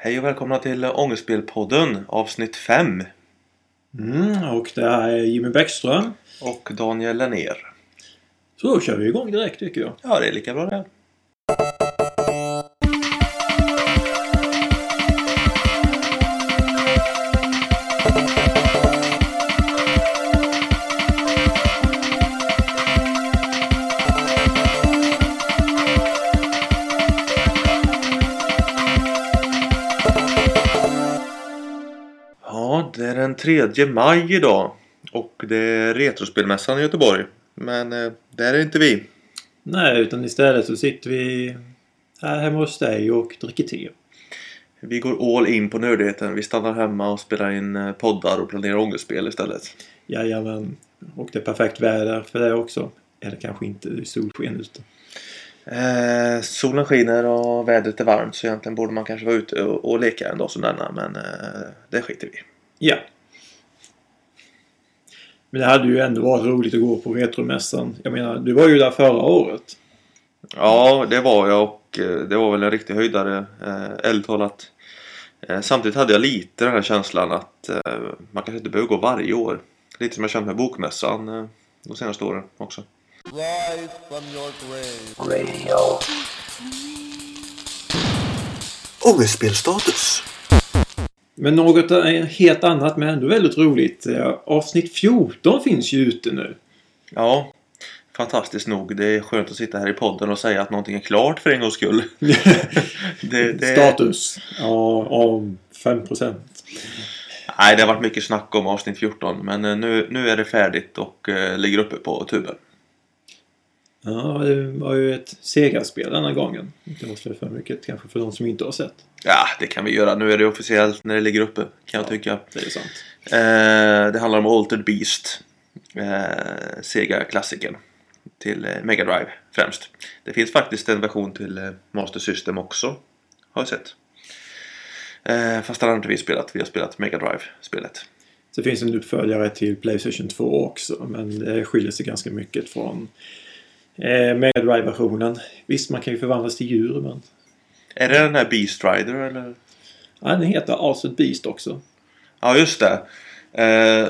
Hej och välkomna till Ångestspelpodden avsnitt 5. Mm, och det här är Jimmy Bäckström. Och Daniel Lennér. Så då kör vi igång direkt tycker jag. Ja, det är lika bra det. 3 maj idag. Och det är Retrospelmässan i Göteborg. Men eh, där är inte vi. Nej, utan istället så sitter vi här hemma hos dig och dricker te. Vi går all in på nördigheten. Vi stannar hemma och spelar in eh, poddar och planerar ångestspel istället. Jajamän. Och det är perfekt väder för det också. Eller kanske inte solsken ute. Eh, solen skiner och vädret är varmt så egentligen borde man kanske vara ute och, och leka en dag som denna. Men eh, det skiter vi. Ja. Men det hade ju ändå varit roligt att gå på Retromässan. Jag menar, du var ju där förra året. Ja, det var jag och eh, det var väl en riktig höjdare. Eh, ärligt talat. Eh, samtidigt hade jag lite den här känslan att eh, man kanske inte behöver gå varje år. Lite som jag känt med Bokmässan eh, de senaste åren också. Rise from your grave. Radio. Ångestspelstatus. Men något helt annat men ändå väldigt roligt. Eh, Avsnitt 14 finns ju ute nu. Ja, fantastiskt nog. Det är skönt att sitta här i podden och säga att någonting är klart för en gångs skull. det, det... Status. Ja, om 5 Nej, det har varit mycket snack om avsnitt 14 men eh, nu, nu är det färdigt och eh, ligger uppe på tuben. Ja, det var ju ett segarspel denna gången. Inte avslöja för mycket kanske för de som inte har sett. Ja, det kan vi göra. Nu är det officiellt när det ligger uppe kan jag tycka. Det är sant. Eh, det handlar om Altered Beast. Eh, Sega-klassikern. Till eh, Mega Drive främst. Det finns faktiskt en version till eh, Master System också. Har jag sett. Eh, fast den har inte vi spelat. Vi har spelat Mega Drive-spelet. Så finns en uppföljare till Playstation 2 också. Men det skiljer sig ganska mycket från eh, Mega Drive-versionen. Visst, man kan ju förvandlas till djur men... Är det den här Beast Rider eller? Ja, den heter Altered Beast också. Ja, just det. Eh,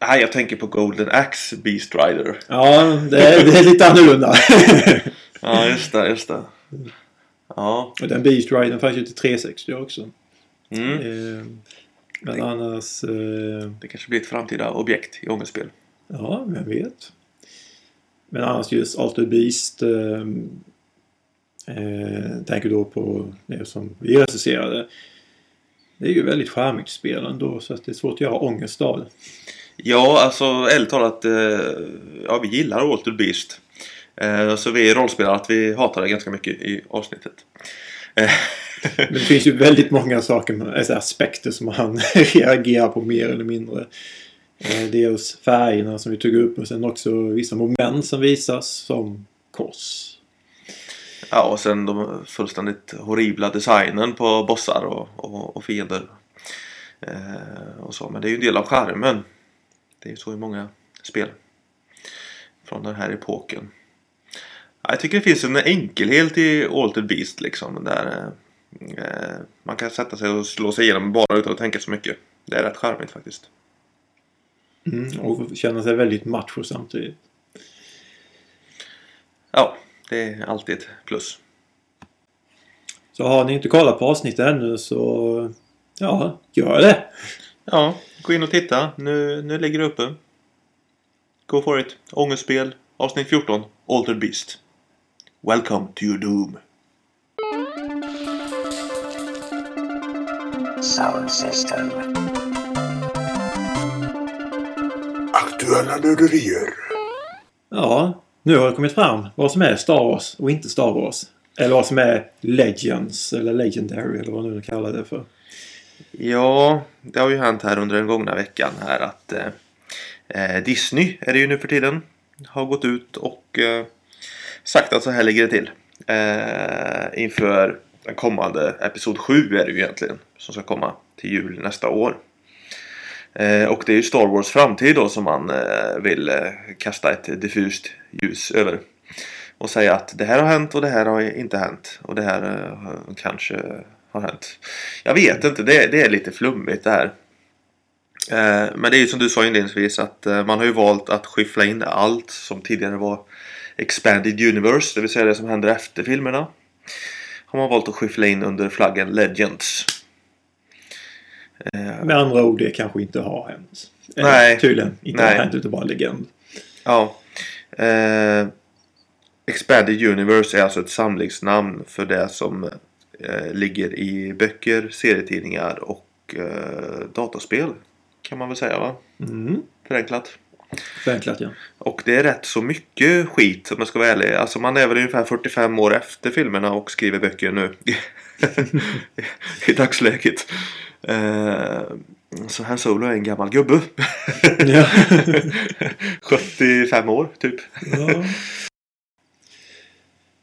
nej, jag tänker på Golden Axe Beast Rider. Ja, det är, det är lite annorlunda. Ja, just det, just det. Ja. och den Beast Ridern fanns ju till 360 också. Mm. Eh, men annars... Eh, Det kanske blir ett framtida objekt i ångestspel. Ja, vem vet. Men annars just Altered Beast. Eh, eh, tänker då på det som vi recenserade. Det är ju väldigt charmigt spel ändå så att det är svårt att göra ångest av det. Ja, alltså ärligt talat. Eh, ja, vi gillar Altered Beast. Eh, så vi rollspelar att vi hatar det ganska mycket i avsnittet. Men det finns ju väldigt många saker, alltså aspekter som man reagerar på mer eller mindre. Eh, Dels färgerna som vi tog upp och sen också vissa moment som visas som kors. ja, och sen de fullständigt horribla designen på bossar och, och, och fiender. Eh, och så. Men det är ju en del av charmen. Det är ju så i många spel. Från den här epoken. Ja, Jag tycker det finns en enkelhet i Altered Beast liksom. Där eh, eh man kan sätta sig och slå sig igenom bara utan att tänka så mycket. Det är rätt charmigt faktiskt. Mm, och känna sig väldigt macho samtidigt. Ja, det är alltid ett plus. Så har ni inte kollat på avsnittet ännu så ja, gör det. Ja, gå in och titta. Nu, nu ligger det uppe. Go for it. Ångestspel, avsnitt 14, Altered Beast. Welcome to your doom. Sound system. Aktuella nörderier. Ja, nu har det kommit fram vad som är Star Wars och inte Star Wars. Eller vad som är Legends eller Legendary eller vad nu de kallar det för. Ja, det har ju hänt här under den gångna veckan här att eh, eh, Disney är det ju nu för tiden har gått ut och eh, sagt att så här ligger det till. Eh, inför den kommande Episod 7 är det ju egentligen som ska komma till jul nästa år. Eh, och det är ju Star Wars framtid då som man eh, vill eh, kasta ett diffust ljus över. Och säga att det här har hänt och det här har inte hänt. Och det här kanske har hänt. Jag vet inte, det, det är lite flummigt det här. Men det är ju som du sa inledningsvis att man har ju valt att skyffla in allt som tidigare var Expanded Universe, det vill säga det som händer efter filmerna. Har man valt att skyffla in under flaggen Legends. Eh, Med andra ord, det kanske inte har hänt. Eller, Nej. Tydligen inte Nej. har hänt, utan bara en legend. Ja. Eh, Expanded Universe är alltså ett samlingsnamn för det som eh, ligger i böcker, serietidningar och eh, dataspel. Kan man väl säga va? Mm. Förenklat. Förenklat, ja. Och det är rätt så mycket skit om jag ska vara ärlig. Alltså man är väl ungefär 45 år efter filmerna och skriver böcker nu. I dagsläget. Eh, så Han Solo är en gammal gubbe. ja. 75 år typ. ja.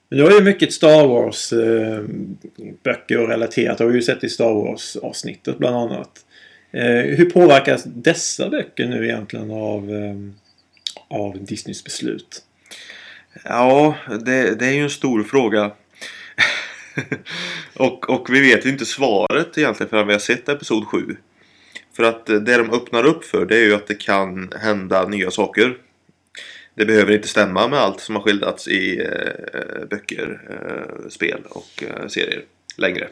Men det var ju mycket Star Wars eh, böcker och relaterat. Det har vi ju sett i Star Wars avsnittet bland annat. Eh, hur påverkas dessa böcker nu egentligen av, eh, av Disneys beslut? Ja, det, det är ju en stor fråga. och, och vi vet ju inte svaret egentligen förrän vi har sett Episod 7. För att eh, det de öppnar upp för det är ju att det kan hända nya saker. Det behöver inte stämma med allt som har skildrats i eh, böcker, eh, spel och eh, serier längre.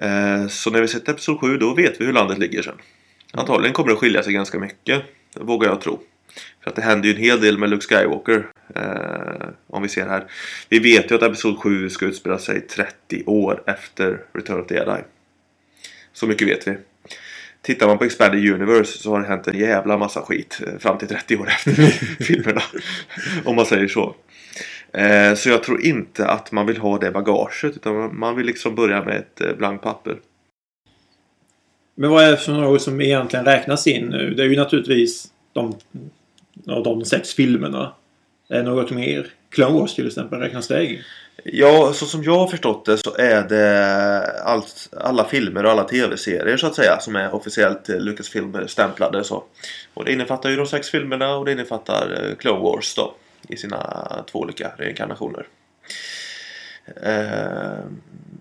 Eh, så när vi sett Episod 7 då vet vi hur landet ligger sen. Antagligen kommer det skilja sig ganska mycket, vågar jag tro. För att det händer ju en hel del med Luke Skywalker. Eh, om vi ser här. Vi vet ju att Episod 7 ska utspela sig 30 år efter Return of the Jedi. Så mycket vet vi. Tittar man på Expanded Universe så har det hänt en jävla massa skit eh, fram till 30 år efter filmerna. Om man säger så. Eh, så jag tror inte att man vill ha det bagaget utan man- vill liksom börja med ett eh, blankt papper. Men vad är det för något som egentligen räknas in nu? Det är ju naturligtvis de, de sex filmerna. Är det något mer? Clone Wars till exempel, räknas det in? Ja, så som jag har förstått det så är det allt, alla filmer och alla tv-serier så att säga som är officiellt eh, Lucasfilm stämplade så. Och det innefattar ju de sex filmerna och det innefattar Clone Wars då i sina två olika reinkarnationer. Eh,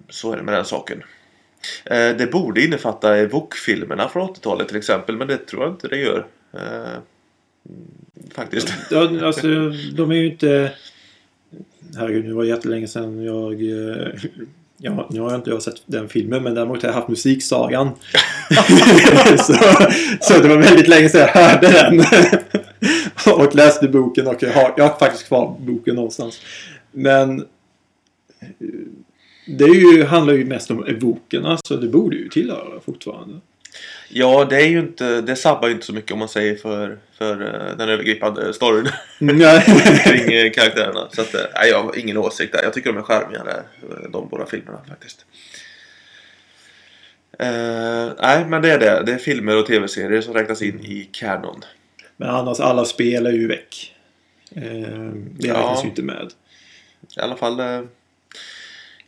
så är det med den saken. Eh, det borde innefatta Evoke-filmerna från 80-talet till exempel men det tror jag inte det gör. Eh, faktiskt. Ja, alltså, de är ju inte... Herregud, nu var det jättelänge sedan jag... Ja, nu har jag inte jag sett den filmen men däremot har jag haft musiksagan. så, så det var väldigt länge sedan jag hörde den. och läste boken och jag har, jag har faktiskt kvar boken någonstans. Men eh, det ju, handlar ju mest om evokerna så det borde ju tillhöra fortfarande. Ja, det är ju inte, det sabbar ju inte så mycket om man säger för, för eh, den övergripande storyn Nej. kring eh, karaktärerna. Så att, nej, jag har ingen åsikt där. Jag tycker de är charmigare, de båda filmerna faktiskt. Eh, nej, men det är det. Det är filmer och tv-serier som räknas in i kanon. Men annars alla spel är ju väck. Eh, det Ja. räknas ju inte med. I alla fall. eh,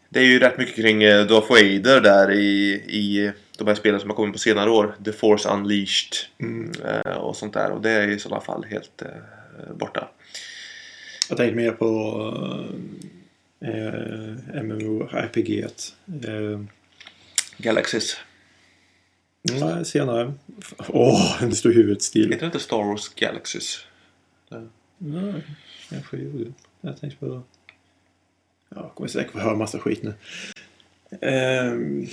Det är ju rätt mycket kring eh, Darth Vader där i, i de här spelen som har kommit på senare år. The Force Unleashed Mm. och sånt där. Och det är i sådana fall helt borta. Jag tänkte mer på eh, MMORPG. Eh, Galaxies. Nej, senare. Åh, nu står huvudet still. Heter det inte Star Wars Galaxies? Nej, kanske gjorde. Jag tänkte på... Ja, jag kommer säkert få höra massa skit nu. Ehm,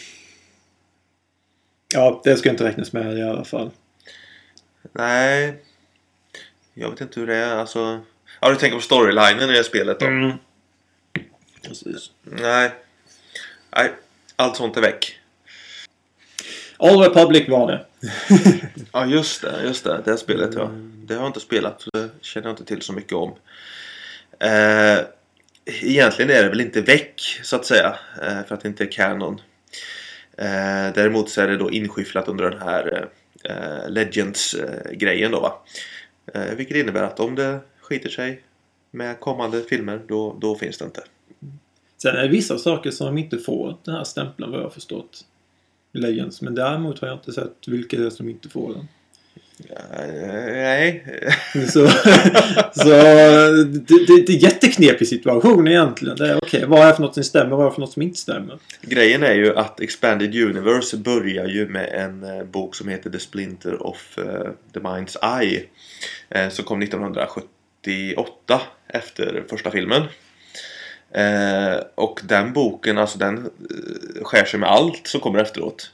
ja, det ska inte räknas med i alla fall. Nej. Jag vet inte hur det är. Alltså... Ja, du tänker på storylinen i det spelet då? Mm. Precis. Nej. Nej. Allt sånt är väck. All Republic var det. Ja, just det. Just det. Det spelet ja. Det har jag inte spelat. Det känner jag inte till så mycket om. Eh, egentligen är det väl inte väck så att säga. Eh, för att det inte är kanon. Eh, däremot så är det då inskyfflat under den här eh, Legends-grejen då va. Eh, vilket innebär att om det skiter sig med kommande filmer då, då finns det inte. Sen är det vissa saker som de inte får den här stämpeln vad jag har förstått. Legends. Men däremot har jag inte sett vilka det är som inte får den. Nej. Så, så det, det, det är en jätteknepig situation egentligen. Det är okej, vad är det för något som stämmer vad är det för något som inte stämmer? Grejen är ju att Expanded Universe börjar ju med en eh, bok som heter The Splinter of eh, the Mind's Eye. Eh, som kom 1978 efter första filmen. Eh, och den boken, alltså den eh, skär sig med allt som kommer efteråt.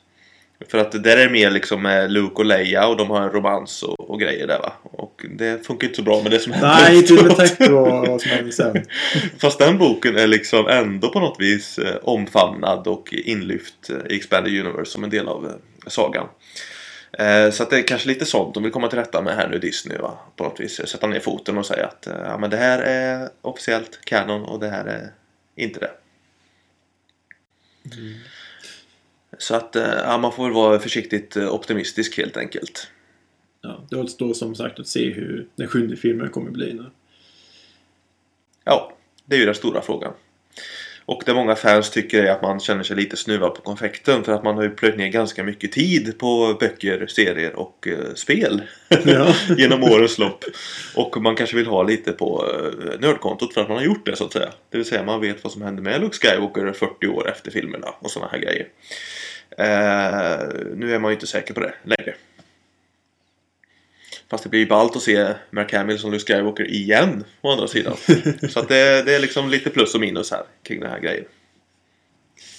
För att där är det mer liksom med Luke och Leia och de har en romans och, och grejer där va. Och det funkar inte så bra med det som händer Nej, inte med tanke på vad som händer sen. Fast den boken är liksom ändå på något vis eh, omfamnad och inlyft i Expanded Universe som en del av sagan. Eh, Så att det är kanske lite sånt de vill komma till rätta med här nu Disney va? På något vis sätta ner foten och säga att eh, ja, men det här är officiellt kanon och det här är inte det. Så att eh, ja, man får väl vara försiktigt optimistisk helt enkelt. Ja, det återstår som sagt att se hur den sjunde filmen kommer bli nu. Ja, det är ju den stora frågan. Och det många fans tycker är att man känner sig lite snuvad på konfekten för att man har ju plöjt ner ganska mycket tid på böcker, serier och eh, spel Ja. genom årens lopp. Och man kanske vill ha lite på eh, nördkontot för att man har gjort det så att säga. Det vill säga man vet vad som hände med Luke Skywalker 40 år efter filmerna och sådana här grejer. Eh, nu är man ju inte säker på det längre. Fast det blir ju ballt att se Mark Hamill som Luke Skywalker igen å andra sidan. Så att det, det är liksom lite plus och minus här kring den här grejen.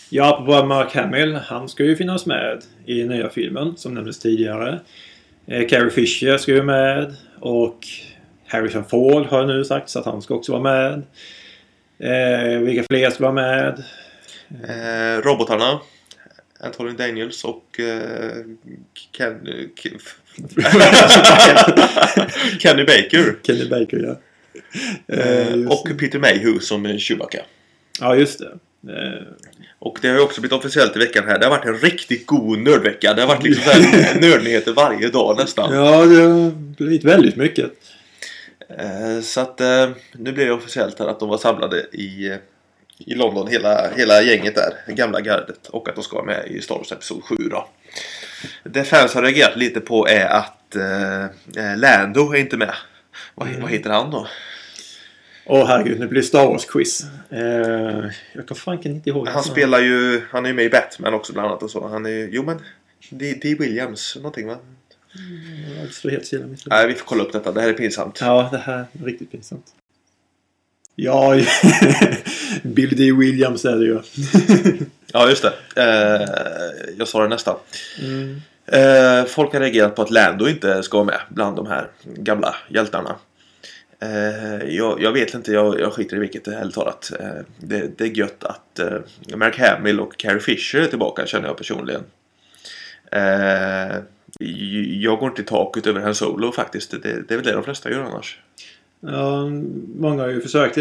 Ja, apropå Mark Hamill. Han ska ju finnas med i nya filmen som nämndes tidigare. Eh, Carrie Fisher ska ju med. Och Harrison Ford har nu sagt så att han ska också vara med. Eh, vilka fler ska vara med? Eh, robotarna. Anthony Daniels och eh, Ken, Ken, Kenny Baker. Kenny Baker, ja. Eh, Eh, och Peter Mayhew som Chewbacca. Ja, just det. Eh, Och det har ju också blivit officiellt i veckan här. Det har varit en riktigt god nördvecka. Det har varit liksom så här nördnyheter varje dag nästan. ja, det har blivit väldigt mycket. Eh, Så att eh, nu blir det officiellt här att de var samlade i, i London, hela, hela gänget där, det gamla gardet. Och att de ska vara med i Star Wars Episod 7 då. Det fans har reagerat lite på är att eh, eh, Lando är inte med. Vad, vad heter han då? Åh herregud, nu blir det Star Wars-quiz. Eh, jag kan fanken inte ihåg. Han spelar ju, han är ju med i Batman också bland annat och så. Han är ju, jo men, D. D. Williams, någonting va? Ja, Det står helt stilla. Nej, vi får kolla upp detta. Det här är pinsamt. Ja, det här är riktigt pinsamt. Ja, Bill D. Williams är det ju. Ja, just det. Eh, jag sa det nästan. Mm. Eh, folk har reagerat på att Lando inte ska vara med bland de här gamla hjältarna. Eh, jag, jag vet inte, jag, jag skiter i vilket ärligt talat. Eh, det, det är gött att eh, Mark Hamill och Carrie Fisher är tillbaka känner jag personligen. Eh, jag går inte i taket över Han Solo faktiskt. Det, det är väl det de flesta gör annars. Ja, många har ju försökt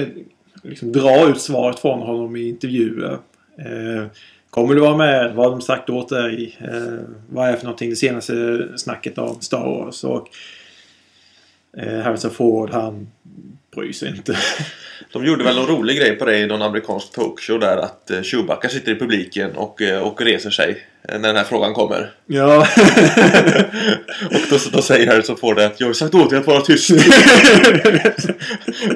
liksom, dra ut svaret från honom i intervjuer. Eh, kommer du vara med? Vad har de sagt åt dig? Eh, vad är för någonting det senaste snacket om Star Wars? Och eh, Harrison Ford, han bryr sig inte. De gjorde väl någon rolig grej på det i någon amerikansk talkshow där att eh, Chewbacca sitter i publiken och, eh, och reser sig eh, när den här frågan kommer. ja. Och då, då säger Harrison Ford att jag har sagt åt dig att vara tyst.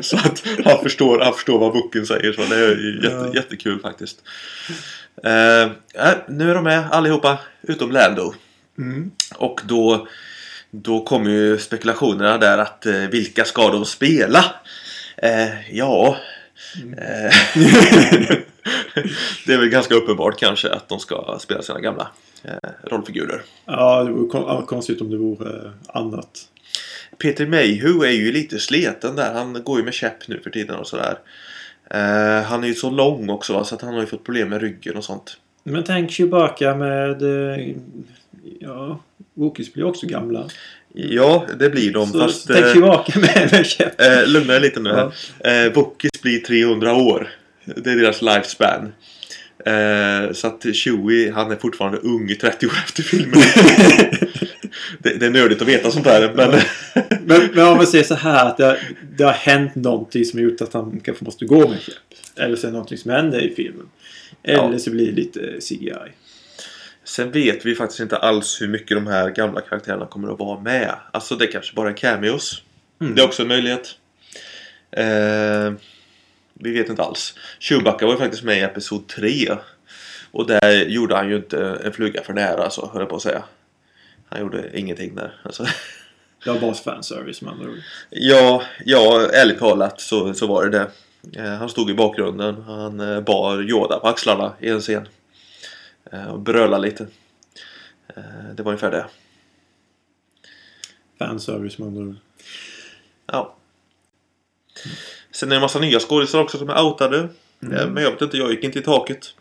så att han förstår, han förstår vad boken säger. Så det är jätte, Ja. jättekul faktiskt. Äh, nu är de med allihopa utom Lando. Mm. Och då, då kommer ju spekulationerna där att eh, vilka ska de spela? Eh, ja... Eh, det är väl ganska uppenbart kanske att de ska spela sina gamla eh, rollfigurer. ja, det vore konstigt om det vore eh, annat. Peter Mayhew är ju lite sleten där. Han går ju med käpp nu för tiden och sådär. Eh, han är ju så lång också va, så att han har ju fått problem med ryggen och sånt. Men tänk Chewbacca med... Eh, ja, Wookiees blir också gamla. Ja, det blir de. Så fast tänk eh, Chewbacca med, med käpp. eh, lugna er lite nu Ja. här. Eh, Wookiees blir 300 år. Det är deras lifespan. Eh, så att Chewie, han är fortfarande ung 30 år efter filmen. det, det är nördigt att veta sånt där. Men Men, men om man säger så här att det, har- det har hänt någonting som har gjort att han kanske måste gå med käpp. Eller så är det någonting som händer i filmen. Eller Ja. så blir det lite CGI. Sen vet vi faktiskt inte alls hur mycket de här gamla karaktärerna kommer att vara med. Alltså det kanske bara är cameos. Mm. Det är också en möjlighet. Eh, vi vet inte alls. Chewbacca var ju faktiskt med i Episod 3. Och där gjorde han ju inte en fluga för nära så höll jag på att säga. Han gjorde ingenting där. Alltså, Det var bara fanservice med andra ord. ja, ja, ärligt talat så, så var det det. Eh, han stod i bakgrunden. Han eh, bar Yoda på axlarna i en scen. Eh, och brölade lite. Eh, det var ungefär det. Fanservice med andra. Ja. Sen är det en massa nya skådisar också som är outade. Eh, Men jag vet inte, jag gick inte i taket.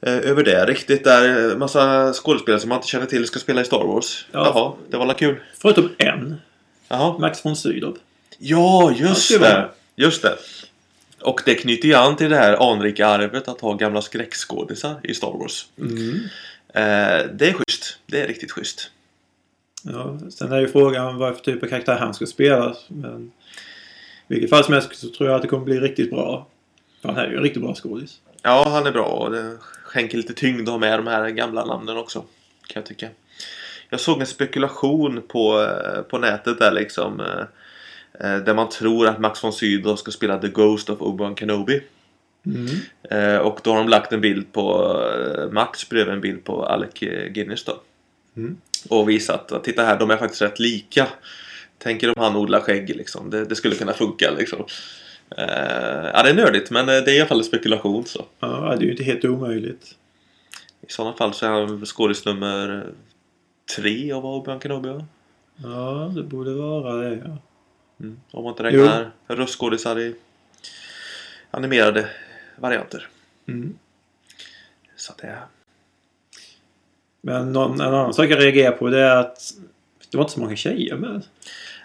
Över det riktigt. Där massa skådespelare som man inte känner till ska spela i Star Wars. Ja. Jaha, det var la kul. Förutom en. Jaha. Max von Sydow. Ja, just det. Just det. Och det knyter ju an till det här anrika arvet att ha gamla skräckskådisar i Star Wars. Mm. Eh, det är schysst. Det är riktigt schysst. Ja, sen är ju frågan vad för typ av karaktär han ska spela. Men i vilket fall som helst så tror jag att det kommer bli riktigt bra. För han är ju en riktigt bra skådis. Ja, han är bra och det skänker lite tyngd att ha med de här gamla namnen också. Kan jag tycka. Jag såg en spekulation på, eh, på nätet där liksom. eh, eh, Där man tror att Max von Sydow ska spela The Ghost of Obi-Wan Kenobi. Mm. Eh, Och då har de lagt en bild på eh, Max bredvid en bild på Alec eh, Guinness då. Mm. Och visat att titta här, de är faktiskt rätt lika. Tänker om han odlar skägg liksom. Det, det skulle kunna funka liksom. Eh, ja, det är nördigt men eh, det är i alla fall spekulation så. Ja, det är ju inte helt omöjligt. I sådana fall så är han skådis nummer tre av Obi-Wan Kenobi va? Ja, det borde vara det ja. Mm. Om man inte räknar röstskådisar i animerade varianter. Mm. Så det. Men någon, en annan sak jag reagerar på det är att det var inte så många tjejer med.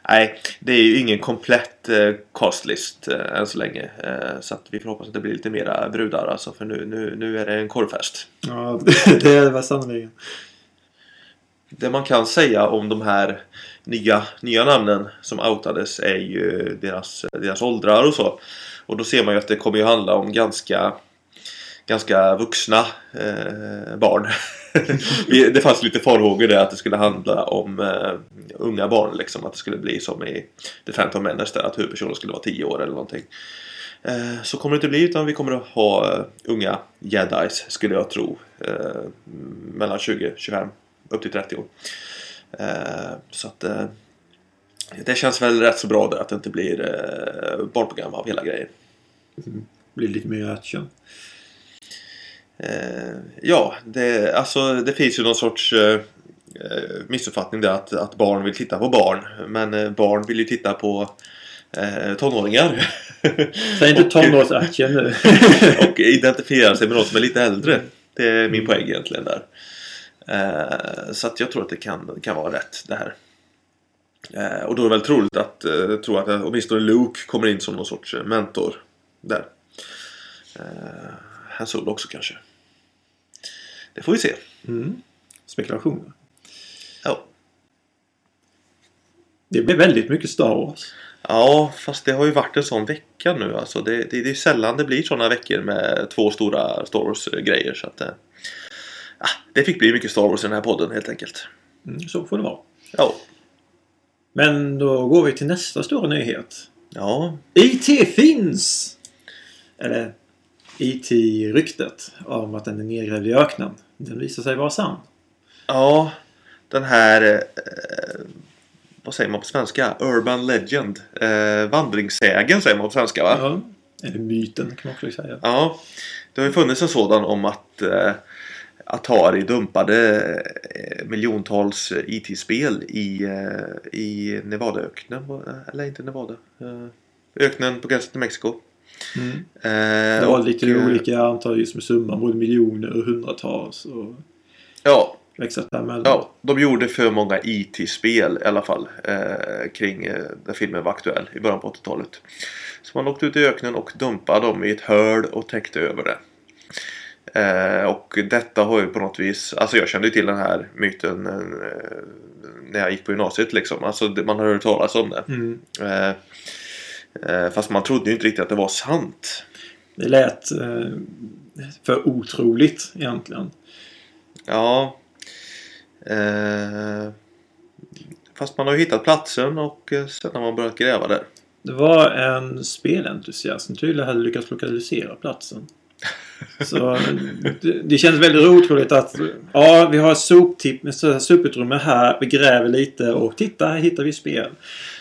Nej, det är ju ingen komplett eh, castlist eh, än så länge. Eh, så att vi får hoppas att det blir lite mera brudar alltså. För nu, nu, nu är det en korvfest. Ja, det är det sannerligen. Det man kan säga om de här nya, nya namnen som outades är ju deras, deras åldrar och så. Och då ser man ju att det kommer ju handla om ganska ganska vuxna eh, barn. Det fanns lite farhågor där att det skulle handla om eh, unga barn liksom. Att det skulle bli som i The Phantom Menace där att huvudpersonen skulle vara 10 år eller någonting. Eh, så kommer det inte bli utan vi kommer att ha eh, unga jedis skulle jag tro. Eh, mellan 20, 25 upp till 30 år. Eh, så att eh, det känns väl rätt så bra där att det inte blir eh, barnprogram av hela grejen. blir lite mer action. Eh, ja, det, alltså, det finns ju någon sorts eh, eh, missuppfattning där att, att barn vill titta på barn. Men eh, barn vill ju titta på eh, tonåringar. Säg inte tonårsaction nu. och identifiera sig med någon som är lite äldre. Det är min poäng egentligen där. Eh, så att jag tror att det kan, kan vara rätt det här. Eh, och då är det väl troligt att, eh, tror att åtminstone Luke kommer in som någon sorts eh, mentor där. Eh, Han Solo också kanske. Det får vi se. Mm. Spekulationer. Ja. Det blir väldigt mycket Star Wars. Ja, fast det har ju varit en sån vecka nu. Alltså det, det, det är sällan det blir såna veckor med två stora Star Wars-grejer. Så att, eh, ah, det fick bli mycket Star Wars i den här podden helt enkelt. Mm, så får det vara. Ja. Men då går vi till nästa stora nyhet. Ja, IT finns! Eller IT-ryktet om att den är nedgrävd i öknen. Den visar sig vara sann. ja den här... Eh, vad säger man på svenska? Urban Legend. Eh, vandringssägen säger man på svenska va? Ja. Eller myten kan man också säga. Ja, det har ju funnits en sådan om att eh, Atari dumpade eh, miljontals eh, IT-spel i, eh, i Nevadaöknen. va? Eller inte Nevada. Öknen på gränsen till Mexiko. Mm. Eh, Det var och, lite eh, olika antal just med summan. Både miljoner och hundratals. Och Ja, växlat däremellan. ja, de gjorde för många IT-spel i alla fall. Eh, kring eh, när filmen var aktuell i början på 80-talet. Så man åkte ut i öknen och dumpade dem i ett hörn och täckte över det. Eh, och detta har ju på något vis, alltså jag kände ju till den här myten eh, när jag gick på gymnasiet liksom. Alltså man har hört talas om det. Mm. Eh, eh, fast man trodde ju inte riktigt att det var sant. Det lät eh, för otroligt egentligen. Ja, fast man har ju hittat platsen och sen har man börjat gräva där. Det var en spelentusiast som tydligen hade lyckats lokalisera platsen. Så det, det känns väldigt otroligt att ja, vi har soptipp med soputrymme här. Vi gräver lite och titta, här hittar vi spel.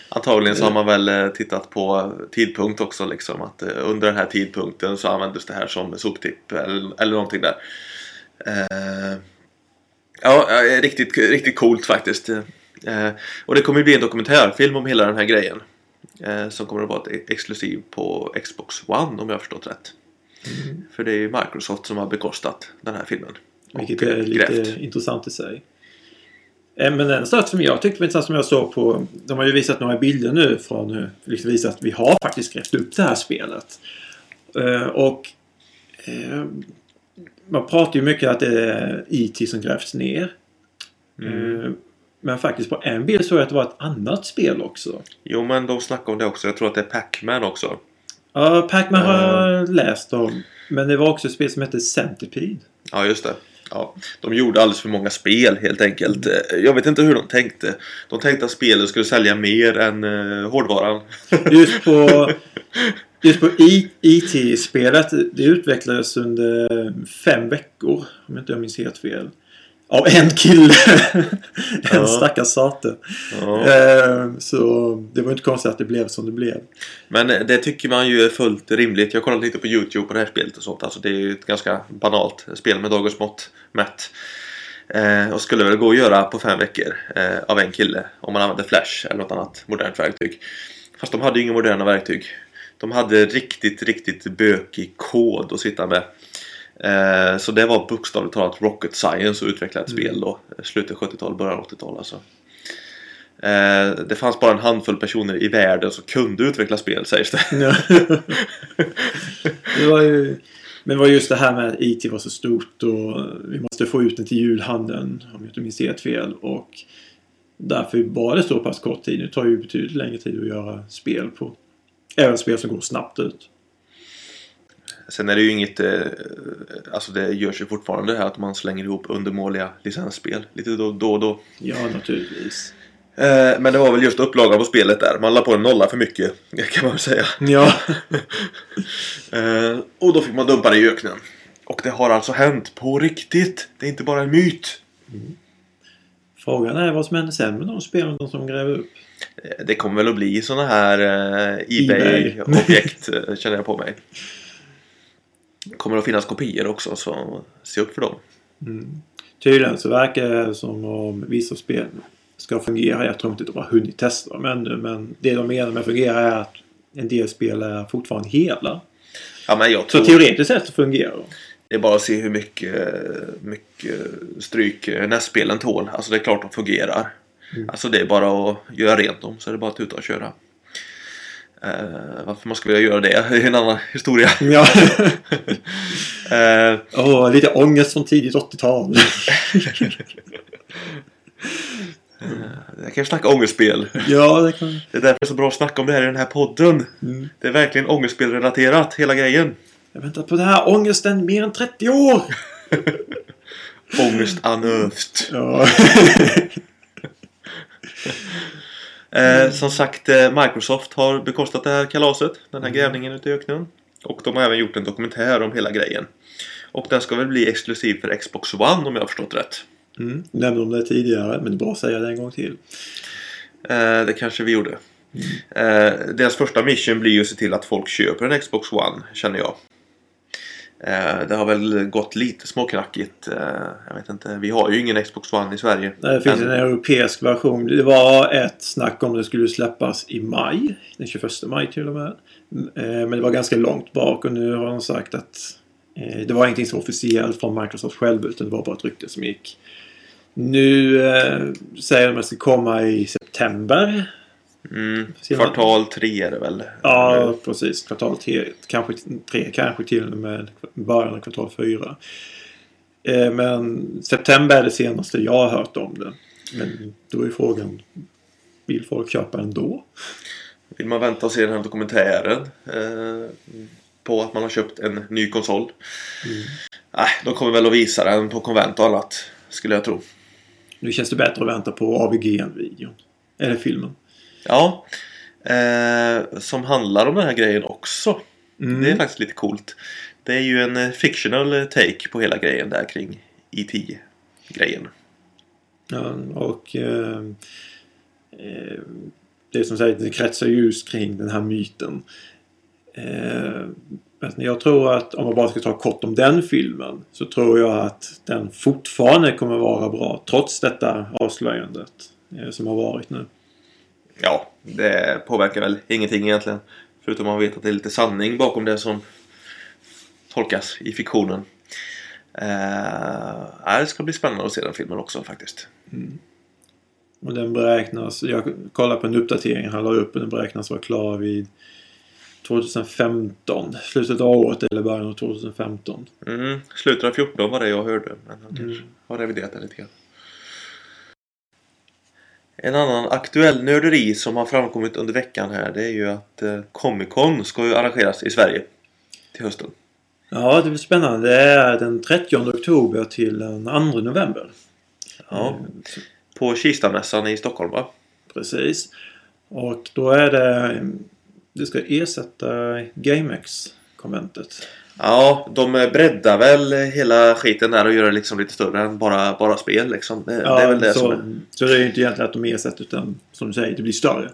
Antagligen så har man väl eh, tittat på tidpunkt också liksom. Att eh, under den här tidpunkten så användes det här som soptipp eller, eller någonting där. Eh, ja, eh, riktigt, riktigt coolt faktiskt. Eh, och det kommer ju bli en dokumentärfilm om hela den här grejen. Eh, som kommer att vara e-, exklusiv på Xbox One om jag har förstått rätt. För det är ju Microsoft som har bekostat den här filmen. Vilket är eh, lite grävt. intressant i sig. Eh, Men en sak som jag tyckte var intressant som jag såg på... De har ju visat några bilder nu från hur... Liksom visat att vi har faktiskt grävt upp det här spelet. Eh, Och... Man pratar ju mycket att det är IT som grävts ner. Mm. Men faktiskt på en bild såg jag att det var ett annat spel också. Jo men de snackar om det också. Jag tror att det är Pac-Man också. Ja, Pac-Man har jag läst om. Men det var också ett spel som hette Centipede. Ja, just det. Ja, de gjorde alldeles för många spel helt enkelt. Eh, Jag vet inte hur de tänkte. De tänkte att spelet skulle sälja mer än uh, hårdvaran. Just på, just på IT-spelet, det utvecklades under fem veckor. Om inte jag minns helt fel. Av en kille. en Ja. stackars sate. Ja. Eh, Så det var inte konstigt att det blev som det blev. Men det tycker man ju är fullt rimligt. Jag kollade lite på Youtube på det här spelet och sånt. Alltså det är ju ett ganska banalt spel med dagens mått mätt. Eh, och skulle väl gå att göra på fem veckor eh, av en kille om man använde Flash eller något annat modernt verktyg. Fast de hade ju inga moderna verktyg. De hade riktigt, riktigt bökig kod att sitta med. Eh, så det var bokstavligt talat rocket science att utveckla ett spel då. Slutet 70-tal, början 80-tal alltså. Eh, det fanns bara en handfull personer i världen som kunde utveckla spel sägs det. Ja. det var ju, men det var just det här med att IT var så stort och vi måste få ut den till julhandeln om jag inte minns helt fel. Och därför var det så pass kort tid. Nu tar det ju betydligt längre tid att göra spel på. Även spel som går snabbt ut. Sen är det ju inget, eh, alltså det görs ju fortfarande här att man slänger ihop undermåliga licensspel lite då då. och då. Ja, naturligtvis. Eh, men det var väl just upplagan på spelet där. Man la på en nolla för mycket kan man väl säga. Ja. Eh, och då fick man dumpa det i öknen. Och det har alltså hänt på riktigt. Det är inte bara en myt. Frågan är vad som händer sen med de spelen som gräver upp. Det kommer väl att bli såna här eh, eBay. Ebay-objekt känner jag på mig. Kommer att finnas kopior också så se upp för dem. Tydligen så verkar det som om vissa spel ska fungera. Jag tror inte de har hunnit testa dem ännu. Men det de menar med fungera är att en del spel är fortfarande hela. Ja, men jag Så tror teoretiskt sett så fungerar de. det är bara att se hur mycket, mycket stryk eh, NES-spelen tål. Alltså det är klart de fungerar. Alltså det är bara att göra rent dem så är det bara att tuta och köra. Eh, varför man skulle vilja göra det är en annan historia. Ja. Eh, Åh, lite ångest från tidigt 80-tal. jag kan snacka ångestspel. ja, det kan... Det är därför det är så bra att snacka om det här i den här podden. Mm. Det är verkligen ångestspelrelaterat, hela grejen. Jag väntar på den här ångesten mer än 30 år! Ångest anövt. Ja. Eh, som sagt, eh, Microsoft har bekostat det här kalaset. Den här grävningen ute i öknen. Och de har även gjort en dokumentär om hela grejen. Och den ska väl bli exklusiv för Xbox One om jag har förstått rätt. Mm. Nämnde om det tidigare, men det är bra att säga det en gång till. Eh, det kanske vi gjorde. Eh, deras första mission blir ju att se till att folk köper en Xbox One, känner jag. Eh, det har väl gått lite småknackigt. Eh, jag vet inte. Vi har ju ingen Xbox One i Sverige. Nej, Det finns en europeisk version. Det var ett snack om det skulle släppas i maj. Den 21 maj till och med. Eh, Men det var ganska långt bak och nu har de sagt att det var ingenting som var officiellt från Microsoft själv utan det var bara ett rykte som gick. Nu säger de att det ska komma i september. Mm, kvartal tre är det väl? Ja, precis. Kvartal tre, kanske tre, kanske till och med början av kvartal fyra. Eh, Men september är det senaste jag har hört om det. Men då är frågan, vill folk köpa den då? Vill man vänta och se den här dokumentären eh, på att man har köpt en ny konsol? Mm. Nej, de kommer väl att visa den på konvent och annat, skulle jag tro. nu känns det bättre att vänta på AVG-videon. Eller filmen. Ja. Eh, som handlar om den här grejen också. Mm. Det är faktiskt lite coolt. Det är ju en eh, fictional take på hela grejen där kring E.T. grejen. Ja, och eh, eh, det som säger, det kretsar just kring den här myten. Eh, jag tror att om man bara ska ta kort om den filmen så tror jag att den fortfarande kommer vara bra trots detta avslöjandet eh, som har varit nu. Ja, det påverkar väl ingenting egentligen. Förutom man vet att det är lite sanning bakom det som tolkas i fiktionen. Eh, det ska bli spännande att se den filmen också faktiskt. Och den beräknas, jag kollar på en uppdatering han la upp och den beräknas vara klar vid 2015. Slutet av året eller början av 2015. Mm, slutet av 14 var det jag hörde. Men kanske Mm. har reviderat det lite grann. En annan aktuell nörderi som har framkommit under veckan här det är ju att eh, Comic Con ska ju arrangeras i Sverige till hösten. Ja, det blir spännande. Det är den 30 oktober till den 2 november. Ja, på Kistamässan i Stockholm va? Precis. Och då är det... Det ska ersätta GameX-konventet. Ja, de breddar väl hela skiten där och gör det liksom lite större än bara, bara spel liksom. Det, det är väl det så, som är... så det är ju inte egentligen att de ersätter utan som du säger, det blir större.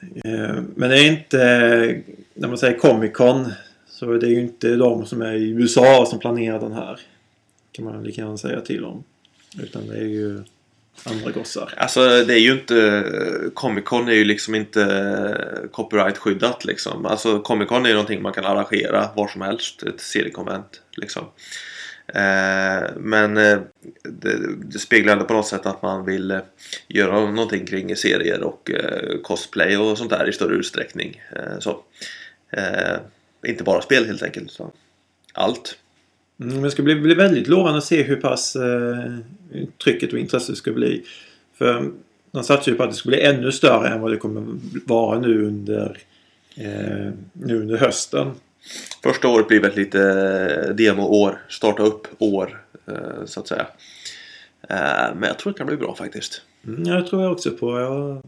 Eh, Men det är inte... När man säger Comic Con så det är ju inte de som är i USA som planerar den här. Kan man lika gärna säga till om. Utan det är ju andra gossar. Alltså det är ju inte... Comic Con är ju liksom inte eh, copyright-skyddat liksom. Alltså Comic Con är ju någonting man kan arrangera var som helst. Ett seriekonvent liksom. Eh, men eh, det, det speglar ändå på något sätt att man vill eh, göra någonting kring serier och eh, cosplay och sånt där i större utsträckning. Eh, så. Inte bara spel helt enkelt. Så. Allt. Mm, det ska bli, bli väldigt lovande att se hur pass eh, trycket och intresset ska bli. För de satsar ju på att det ska bli ännu större än vad det kommer vara nu under, eh, nu under hösten. Första året blir väl lite eh, demo-år, starta upp-år eh, så att säga. Eh, Men jag tror det kan bli bra faktiskt. Mm, ja, det tror jag också på. Jag har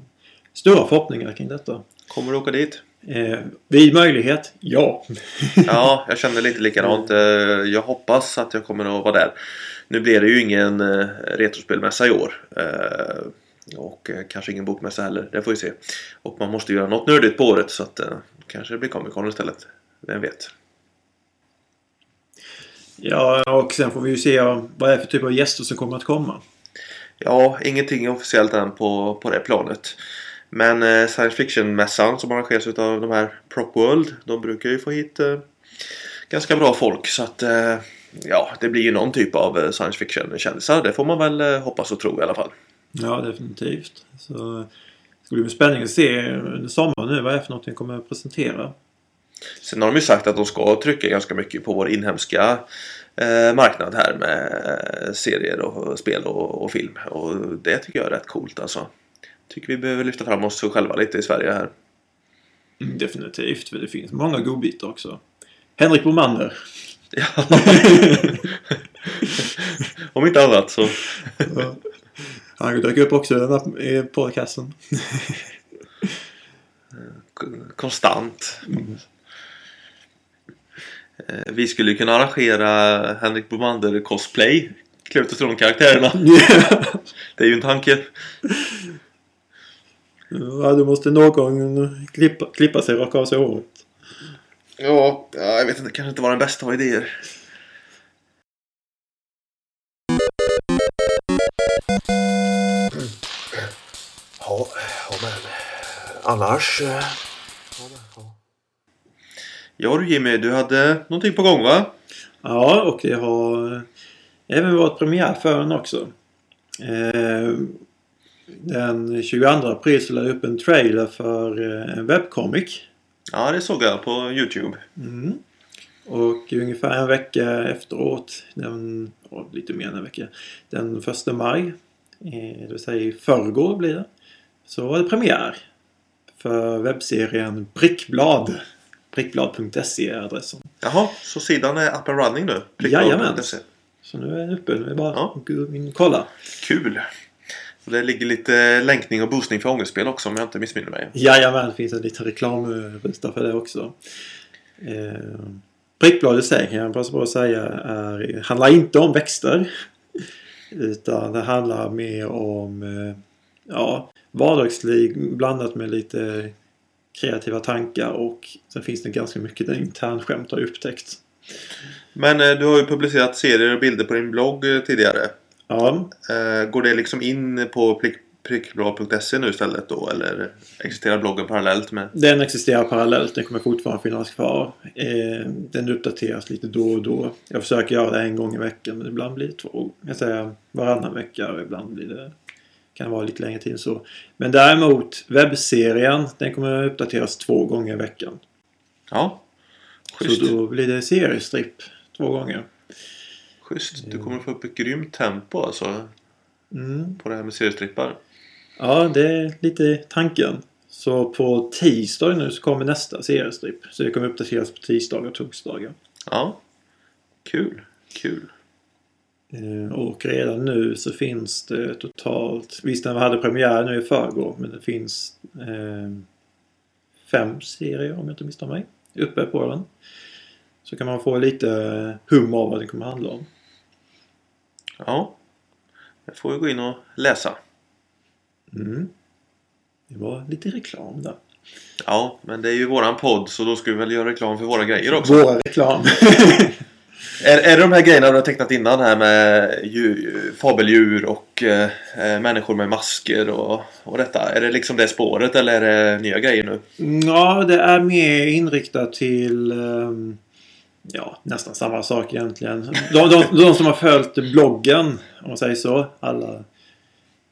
stora förhoppningar kring detta. Kommer du åka dit? Eh, vid möjlighet, ja. Ja, jag känner lite likadant. Eh, Jag hoppas att jag kommer att vara där. Nu blir det ju ingen eh, retrospelmässa i år. Eh, Och kanske ingen bokmässa heller. Det får vi se. Och man måste göra något nördigt på året så att kanske det blir Comic Con istället. Vem vet? ja, och sen får vi ju se vad det är för typ av gäster som kommer att komma. Ja, ingenting officiellt än på, på det planet. Men eh, science fiction-mässan som arrangeras av de här Prop World. De brukar ju få hit eh, ganska bra folk. Så att eh, ja, det blir ju någon typ av eh, science fiction-kändisar. Det får man väl eh, hoppas och tro i alla fall. Ja, definitivt. Så det ska bli spänning att se under sommaren nu vad det är för något vi kommer att presentera. Sen har de ju sagt att de ska trycka ganska mycket på vår inhemska eh, marknad här med eh, serier och spel och, och film. Och det tycker jag är rätt coolt alltså. Tycker vi behöver lyfta fram oss själva lite i Sverige här. Mm, Definitivt, för det finns många godbitar också. Henrik Bomander. Ja. Om inte annat så. Han dök upp också i den här podcasten. konstant. Eh, Vi skulle kunna arrangera Henrik Bomander cosplay. Klä ut oss till de karaktärerna. Det är ju en tanke. Ja, du måste någon klippa, klippa sig och raka av sig håret. Ja, ja, jag vet inte. kanske inte var den bästa av idéer. Ja, ja men annars... eh, Ja du Jimmy, du hade någonting på gång va? Ja, och det har även varit premiär för den också. Eh, Den 22 april så lade jag upp en trailer för eh, en webbcomic. Ja, det såg jag på Youtube. Mm. Och ungefär en vecka efteråt, den, ja, lite mer än en vecka, den första maj, eh, det vill säga i förrgår blir det, så var det premiär för webbserien Prickblad. Prickblad.se är adressen. Jaha, så sidan är up and running nu? Jajamän. Så nu är den uppe. Nu är det bara Ja. att kolla. Kul! Och det ligger lite länkning och boostning för ångestspel också om jag inte missminner mig. Jajamän, det finns en liten reklamruta för det också. Eh, Prickbladet sig kan jag passa på att säga är, handlar inte om växter. Utan det handlar mer om eh, ja, vardagsliv blandat med lite kreativa tankar och sen finns det ganska mycket internskämt har jag upptäckt. Men eh, du har ju publicerat serier och bilder på din blogg eh, tidigare. Ja, Eh, går det liksom in på prick, prickblad.se nu istället då? Eller existerar bloggen parallellt med? den existerar parallellt. Den kommer fortfarande finnas kvar. Eh, den uppdateras lite då och då. Jag försöker göra det en gång i veckan men ibland blir det två. Jag säger varannan vecka och ibland blir det kan vara lite längre tid än så. Men däremot webbserien den kommer uppdateras två gånger i veckan. Ja. Schysst. Så då blir det seriestripp två gånger. Schysst. Du kommer få upp ett grymt tempo alltså. Mm. På det här med seriestrippar. Ja, det är lite tanken. Så på tisdag nu så kommer nästa seriestripp. Så det kommer uppdateras på tisdagar och torsdagar. Ja. Kul. Kul. Eh, Och redan nu så finns det totalt, visst den hade premiär nu i förrgår, men det finns eh, fem serier om jag inte misstar mig uppe på den. Så kan man få lite hum av vad det kommer handla om. Ja. Jag får ju gå in och läsa. Mm. Det var lite reklam där. Ja, men det är ju våran podd så då ska vi väl göra reklam för våra grejer också. Våra reklam. Är, är det de här grejerna du har tecknat innan här med djur, fabeldjur och eh, eh, människor med masker och, och detta? Är det liksom det spåret eller är det nya grejer nu? ja, det är mer inriktat till ehm, ja, nästan samma sak egentligen. De, de, de som har följt bloggen, om man säger så, alla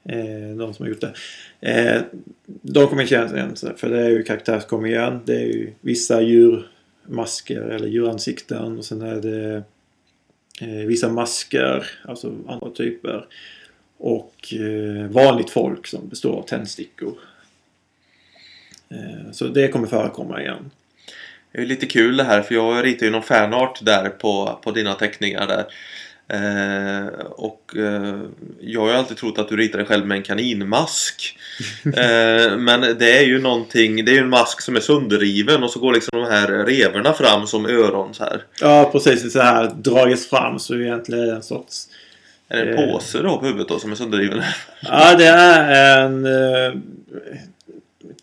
eh, de som har gjort det. Eh, de kommer känna igen sig, för det är ju karaktärer som kommer igen. Det är ju vissa djurmasker eller djuransikten och sen är det eh, vissa masker, alltså andra typer. Och eh, vanligt folk som består av tändstickor. Eh, så det kommer förekomma igen. Det är lite kul det här för jag ritar ju någon fanart där på, på dina teckningar där. Eh, och eh, jag har ju alltid trott att du ritar dig själv med en kaninmask. Eh, men det är ju någonting, det är ju en mask som är sönderriven och så går liksom de här revorna fram som öron så här. Ja, precis. Så här dragits fram så egentligen är det en sorts... Är det en Eh. påse då på huvudet då som är sönderriven? Ja, det är en... Eh,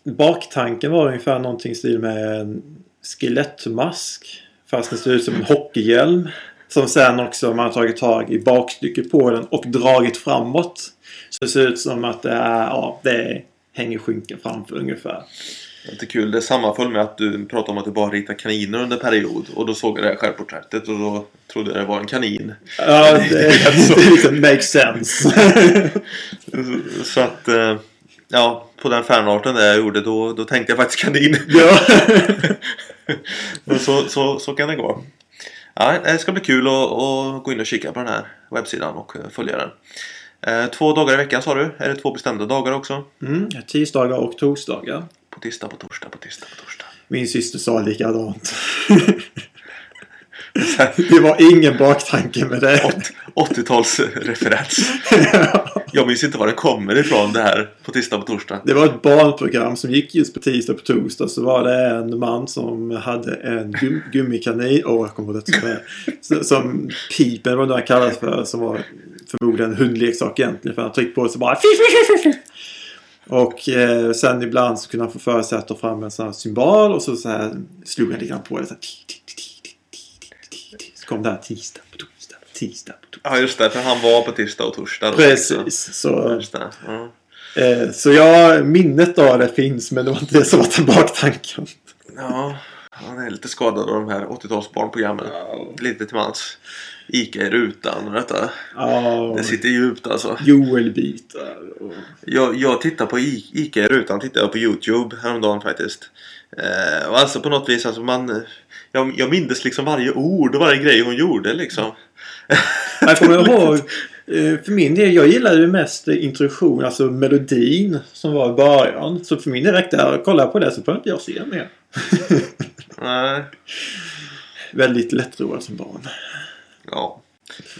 baktanken var ungefär någonting i stil med en skelettmask. Fast det ser ut som en hockeyhjälm. Som sen också man har tagit tag i bakstycket på den och dragit framåt. Så det ser ut som att det är, ja, det hänger skynken framför ungefär. Lite kul. Det sammanföll med att du pratade om att du bara ritar kaniner under period. Och då såg jag det här självporträttet och då trodde jag det var en kanin. Ja, det, det liksom makes sense. Så att, eh, ja, på den fanarten där jag gjorde då, då tänkte jag faktiskt kanin. ja. Men så, så, så kan det gå. Ja, det ska bli kul att, att gå in och kika på den här webbsidan och eh, följa den. Eh, Två dagar i veckan sa du? Är det två bestämda dagar också? Mm, tisdagar och torsdagar. På tisdag, på torsdag, på tisdag, på torsdag. Min syster sa likadant. det var ingen baktanke med det. Åt- 80-talsreferens. Jag minns inte var den kommer ifrån det här på tisdag, på torsdag. Det var ett barnprogram som gick just på tisdag och på torsdag. Så var det en man som hade en gum gummikanin. Åh, jag kommer ihåg det som Som Pipen, vad det nu kallas för. Som var förmodligen en hundleksak egentligen. För han tryckte på det så bara... Och eh, sen ibland så kunde han få för sig att ta fram en sån här symbol. Och så, så här slog han lite grann på det. Så, här, kom det här tisdag på torsdag. Tisdag på torsdag. Ja, just det. För han var på tisdag och torsdag. Precis. Så, Just det. Ja. Eh, så ja, minnet av det finns men det var inte det som var den baktanken. ja, han är lite skadad av de här 80-talsbarnprogrammen. Lite till mans. Ica i rutan och detta. Ja, Det sitter djupt alltså. Joel-bitar. Och... Jag, jag tittar på I- Ica i rutan, tittar jag på Youtube häromdagen faktiskt. Eh, och alltså på något vis, alltså man... Jag, jag mindes liksom varje ord och varje grej hon gjorde liksom. Jag kommer ihåg, eh, för min del, jag gillade ju mest introduktion, alltså melodin som var i början. Så för min del räckte det att kolla på det så behöver inte jag se mer. Nej. Väldigt lättroad som barn. Ja.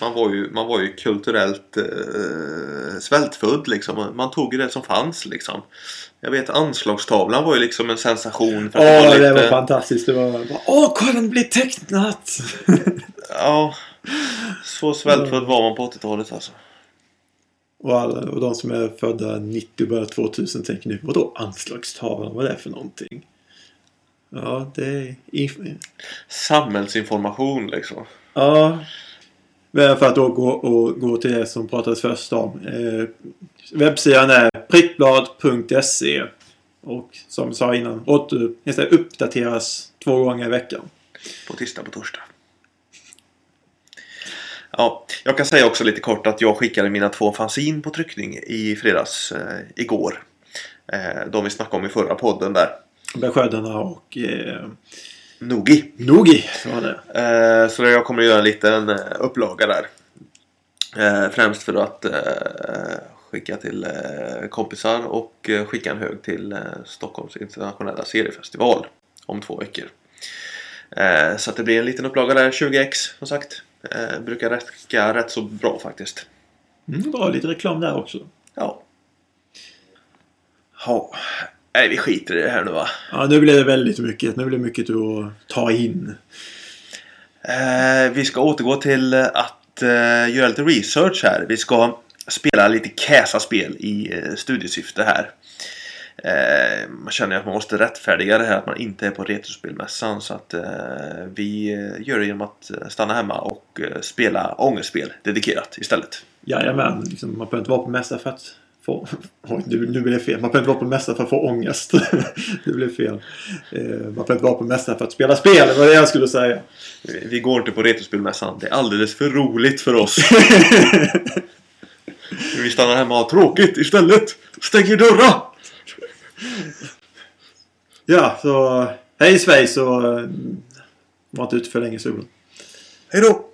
Man var ju, man var ju kulturellt eh, svältfödd liksom. Man tog ju det som fanns liksom. Jag vet anslagstavlan var ju liksom en sensation. För Åh, det det var fantastiskt. Det var bara, Åh, kolla den blir tecknat! Ja. Så svältfödd var man på 80-talet alltså. och, alla, och de som är födda 90 och början 2000 tänker nu, vadå anslagstavlan? Vad är det för någonting? Ja, det är... inf- Samhällsinformation liksom. Ja. För att då gå, och gå till det som pratades först om. Eh, webbsidan är prickblad.se. Och som jag sa innan, åter, uppdateras två gånger i veckan. På tisdag på torsdag. Ja, jag kan säga också lite kort att jag skickade mina två fanzin på tryckning i fredags eh, igår. Eh, de vi snackade om i förra podden där. Beskärdarna och eh, Nogi. Nogi var det. Eh, så jag kommer att göra en liten eh, upplaga där. Eh, främst för att eh, skicka till eh, kompisar och eh, skicka en hög till eh, Stockholms internationella seriefestival om två veckor. Eh, så att det blir en liten upplaga där, 20x som sagt. Eh, brukar räcka rätt så bra faktiskt. Mm, bra, lite reklam där också. Ja. Ja. Nej, vi skiter i det här nu va. Ja, nu blir det väldigt mycket. Nu blir det mycket att ta in. Eh, vi ska återgå till att eh, göra lite research här. Vi ska spela lite Käsa-spel i eh, studiesyfte här. Eh, man känner att man måste rättfärdiga det här att man inte är på Retrospelmässan. Så att eh, vi eh, gör det genom att eh, stanna hemma och eh, spela ångestspel dedikerat istället. Jajamän, liksom, man behöver inte vara på mässa för att få... Oj, nu, nu blir det fel. Man behöver inte vara på mässa för att få ångest. det blev fel. Eh, man behöver inte vara på mässa för att spela spel. Det var det jag skulle säga. Vi går inte på Retrospelmässan. Det är alldeles för roligt för oss. vi stannar hemma och har tråkigt istället. Stänger dörrar! Ja, så hej svejs och eh, var inte ute för länge i solen. Hej då!